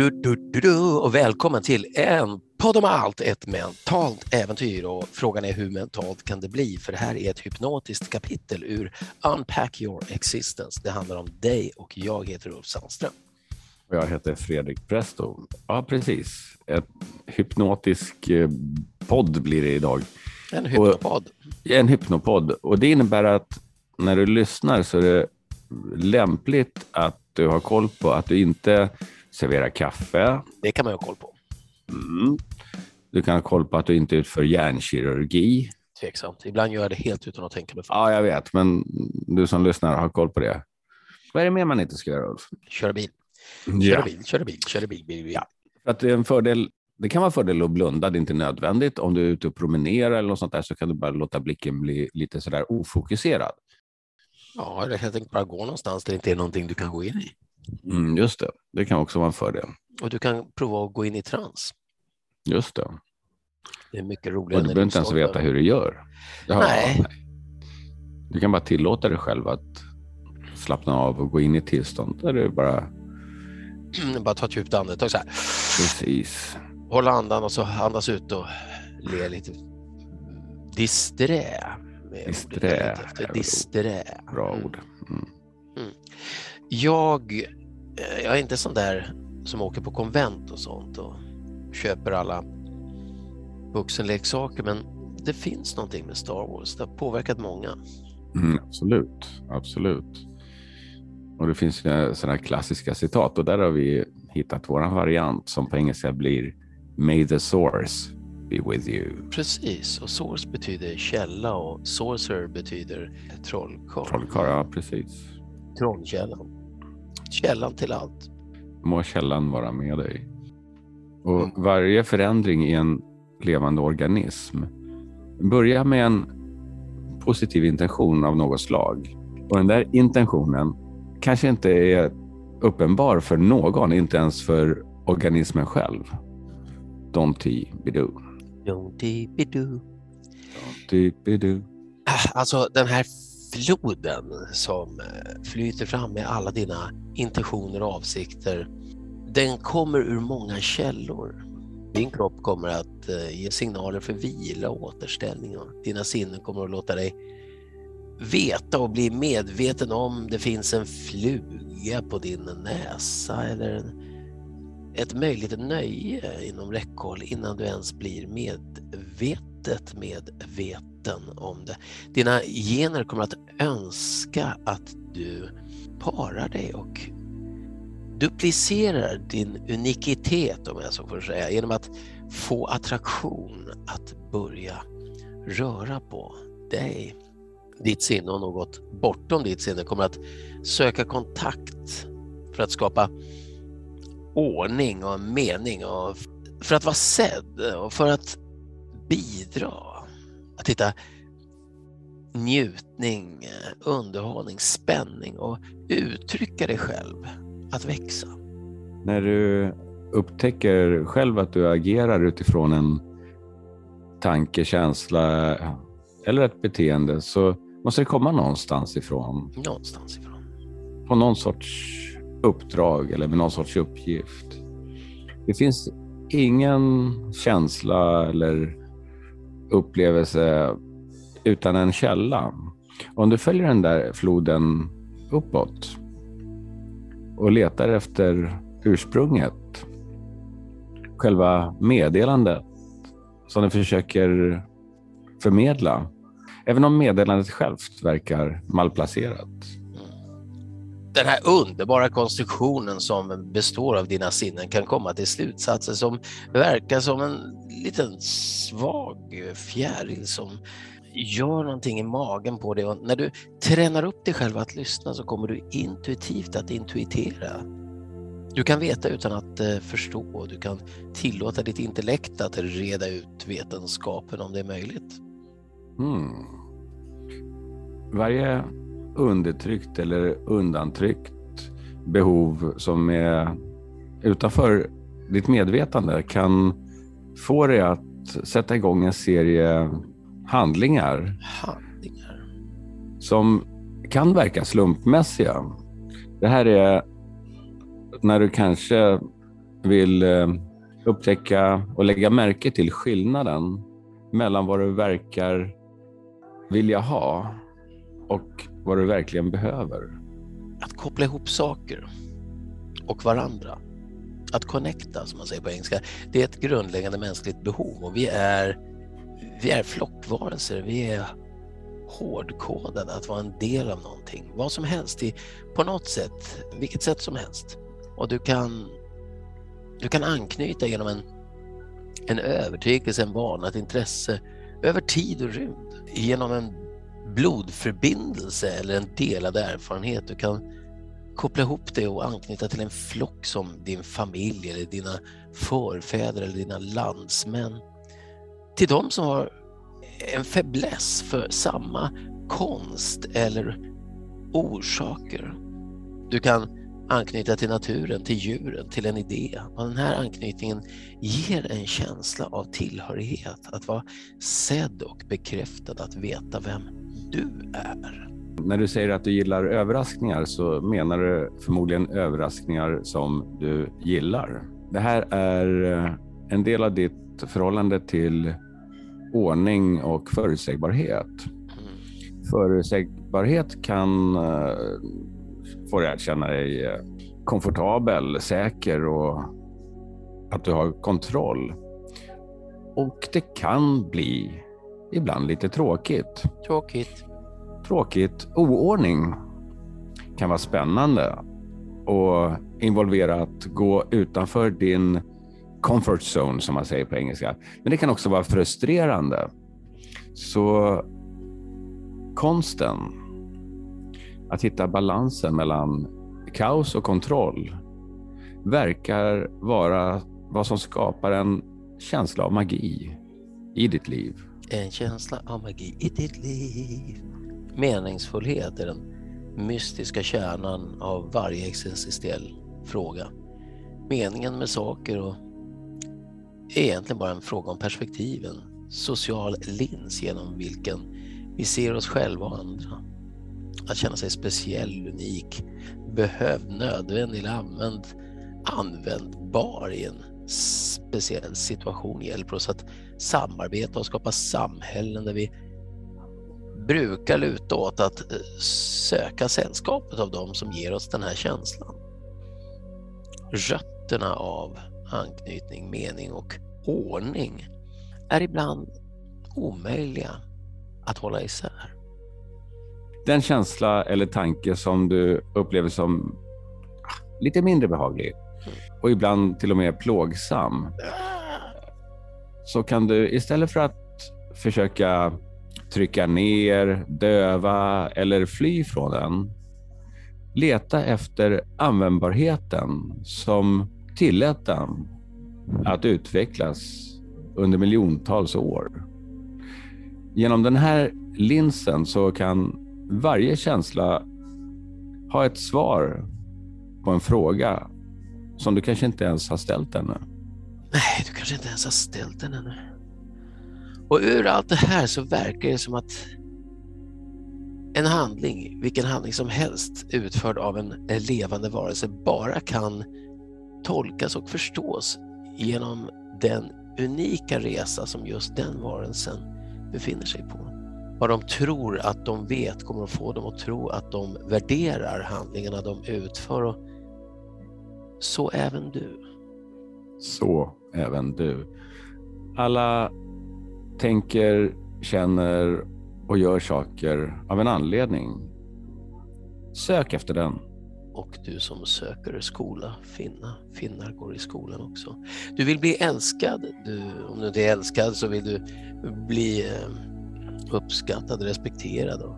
Du, du, du, och välkommen till en podd om allt, ett mentalt äventyr och frågan är hur mentalt kan det bli? För det här är ett hypnotiskt kapitel ur Unpack your existence. Det handlar om dig och jag heter Ulf Sandström. Och jag heter Fredrik Presto. Ja, precis. En hypnotisk eh, podd blir det idag. En hypnopodd. Och, en hypnopodd. Och det innebär att när du lyssnar så är det lämpligt att du har koll på att du inte serverar kaffe. Det kan man ju ha koll på. Mm. Du kan ha koll på att du inte utför hjärnkirurgi. Tveksamt. Ibland gör jag det helt utan att tänka mig för. Ja, jag vet, men du som lyssnar har koll på det. Vad är det mer man inte ska göra, Ulf? Köra bil. Köra Ja. bil, köra bil, köra bil. bil, bil. Ja. Att det är en fördel. Det kan vara fördel att blunda, det är inte nödvändigt. Om du är ute och promenerar eller något sånt där så kan du bara låta blicken bli lite sådär ofokuserad. ja, eller helt enkelt bara gå någonstans där det inte är någonting du kan gå in i. Mm, just det, det kan också vara en fördel. Och du kan prova att gå in i trans. Just det. Det är mycket roligare. Och du behöver inte ens veta hur du gör. Ja, Nej. Du kan bara tillåta dig själv att slappna av och gå in i tillstånd där du bara Bara ta ett djupt andetag så här. precis. Hålla andan och så andas ut och le lite. Disträ. Disträ Disträ. Bra Mm. ord. Mm. Jag, eh, jag är inte sån där som åker på konvent och sånt och köper alla vuxenleksaker men det finns någonting med Star Wars. Det har påverkat många. Mm, absolut, absolut. Och det finns sådana klassiska citat och där har vi hittat våran variant som på engelska blir May the source be with you. Precis, och source betyder källa och sorcerer betyder trollkarl. Trollkarl, ja precis. Trollkällan. Källan till allt. Må källan vara med dig. Och varje förändring i en levande organism börjar med en positiv intention av något slag. Och den där intentionen kanske inte är uppenbar för någon, inte ens för organismen själv. Don't be do. Don't-dee-be-doo. Don't be do. Alltså den här floden som eh, flyter fram med alla dina intentioner och avsikter, den kommer ur många källor. Din kropp kommer att eh, ge signaler för vila och återställning dina sinnen kommer att låta dig veta och bli medveten om det finns en fluga på din näsa eller en, ett möjligt nöje inom räckhåll innan du ens blir medvetet medveten om det. Dina gener kommer att önska att du parar dig och duplicerar din unikitet om jag så får säga genom att få attraktion att börja röra på dig. Ditt sinne och något bortom ditt sinne kommer att söka kontakt för att skapa ordning och mening och för att vara sedd och för att bidra. Att hitta njutning, underhållning, spänning och uttrycka dig själv. Att växa. När du upptäcker själv att du agerar utifrån en tanke, känsla eller ett beteende så måste det komma någonstans ifrån. Någonstans ifrån. På någon sorts uppdrag eller med någon sorts uppgift. Det finns ingen känsla eller upplevelse utan en källa. Om du följer den där floden uppåt och letar efter ursprunget, själva meddelandet som du försöker förmedla, även om meddelandet självt verkar malplacerat. Den här underbara konstruktionen som består av dina sinnen kan komma till slutsatser som verkar som en liten svag fjäril som gör någonting i magen på dig. Och när du tränar upp dig själv att lyssna så kommer du intuitivt att intuitera. Du kan veta utan att förstå förstå. Du kan tillåta ditt intellekt att reda ut vetenskapen om det är möjligt. Mm. Varje undertryckt eller undantryckt behov som är utanför ditt medvetande kan få dig att sätta igång en serie handlingar. Handlingar. Som kan verka slumpmässiga. Det här är när du kanske vill eh, upptäcka och lägga märke till skillnaden mellan vad du verkar vilja ha och vad du verkligen behöver. Att koppla ihop saker och varandra. Att connecta, som man säger på engelska, det är ett grundläggande mänskligt behov och vi är, vi är flockvarelser. Vi är hårdkodade att vara en del av någonting. Vad som helst, i, på något sätt, vilket sätt som helst. Och du kan, du kan anknyta genom en, en övertygelse, en vana, ett intresse över tid och rymd. Genom en blodförbindelse eller en delad erfarenhet. Du kan koppla ihop det och anknyta till en flock som din familj eller dina förfäder eller dina landsmän. Till de som har en fäbless för samma konst eller orsaker. Du kan anknyta till naturen, till djuren, till en idé. Och den här anknytningen ger en känsla av tillhörighet, att vara sedd och bekräftad, att veta vem du är. När du säger att du gillar överraskningar så menar du förmodligen överraskningar som du gillar. Det här är eh, en del av ditt förhållande till ordning och förutsägbarhet. Mm. Förutsägbarhet kan få dig att känna dig eh, komfortabel, säker och att du har kontroll. Och det kan bli ibland lite tråkigt. Tråkigt. Tråkigt. Oordning kan vara spännande och involvera att gå utanför din comfort zone som man säger på engelska. Men det kan också vara frustrerande. Så konsten att hitta balansen mellan kaos och kontroll verkar vara vad som skapar en känsla av magi i ditt liv. En känsla av magi i ditt liv. Meningsfullhet är den mystiska kärnan av varje existentiell fråga. Meningen med saker och är egentligen bara en fråga om perspektiven. social lins genom vilken vi ser oss själva och andra. Att känna sig speciell, unik, behövd, nödvändig eller använd, användbar i en speciell situation hjälper oss att samarbeta och skapa samhällen där vi brukar luta åt att eh, söka sällskapet av dem som ger oss den här känslan. Rötterna av anknytning, mening och ordning är ibland omöjliga att hålla isär. Den känsla eller tanke som du upplever som lite mindre behaglig och ibland till och med plågsam så kan du istället för att försöka trycka ner, döva eller fly från den leta efter användbarheten som tillät den att utvecklas under miljontals år. Genom den här linsen så kan varje känsla ha ett svar på en fråga som du kanske inte ens har ställt ännu. Nej, du kanske inte ens har ställt den ännu. Och ur allt det här så verkar det som att en handling, vilken handling som helst utförd av en levande varelse bara kan tolkas och förstås genom den unika resa som just den varelsen befinner sig på. Vad de tror att de vet kommer att få dem att tro att de värderar handlingarna de utför. Och så även du. Så även du. Alla tänker, känner och gör saker av en anledning. Sök efter den och du som söker skola, finna, finnar går i skolan också. Du vill bli älskad. Du, om du inte är älskad så vill du bli eh, uppskattad, respekterad.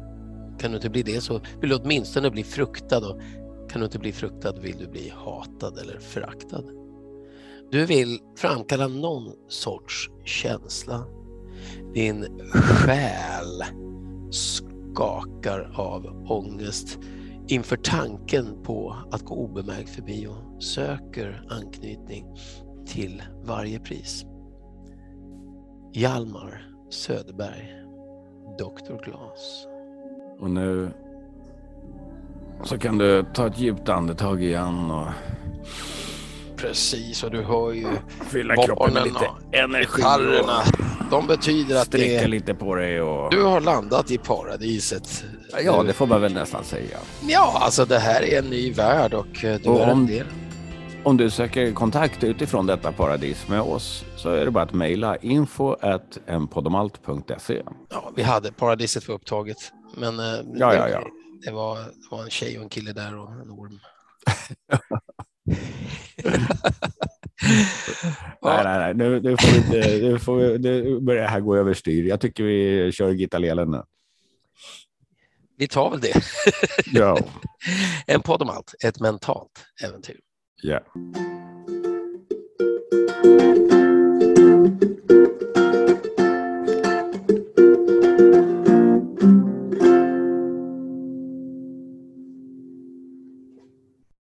Kan du inte bli det så vill du åtminstone bli fruktad. Och kan du inte bli fruktad vill du bli hatad eller föraktad. Du vill framkalla någon sorts känsla. Din själ skakar av ångest inför tanken på att gå obemärkt förbi och söker anknytning till varje pris. Hjalmar Söderberg Dr. Glas. Och nu så kan du ta ett djupt andetag igen och Precis, och du hör ju fylla kroppen med lite energi och De betyder att det, lite på dig. Och... du har landat i paradiset. Ja, det får man väl nästan säga. Ja, alltså det här är en ny värld och eh, du Och är en om- del. Om du söker kontakt utifrån detta paradis med oss så är det bara att mejla info enpodomalt.se. Ja, vi hade paradiset för upptaget, men eh, Ja, ja, ja. Det, var, det var en tjej och en kille där och en orm. Nej, nej, nej. Nu, nu, får vi inte, nu, får vi, nu börjar det här gå överstyr. Jag tycker vi kör Gitalelen nu. Vi tar väl det. Ja. En podd om allt, ett mentalt äventyr. ja.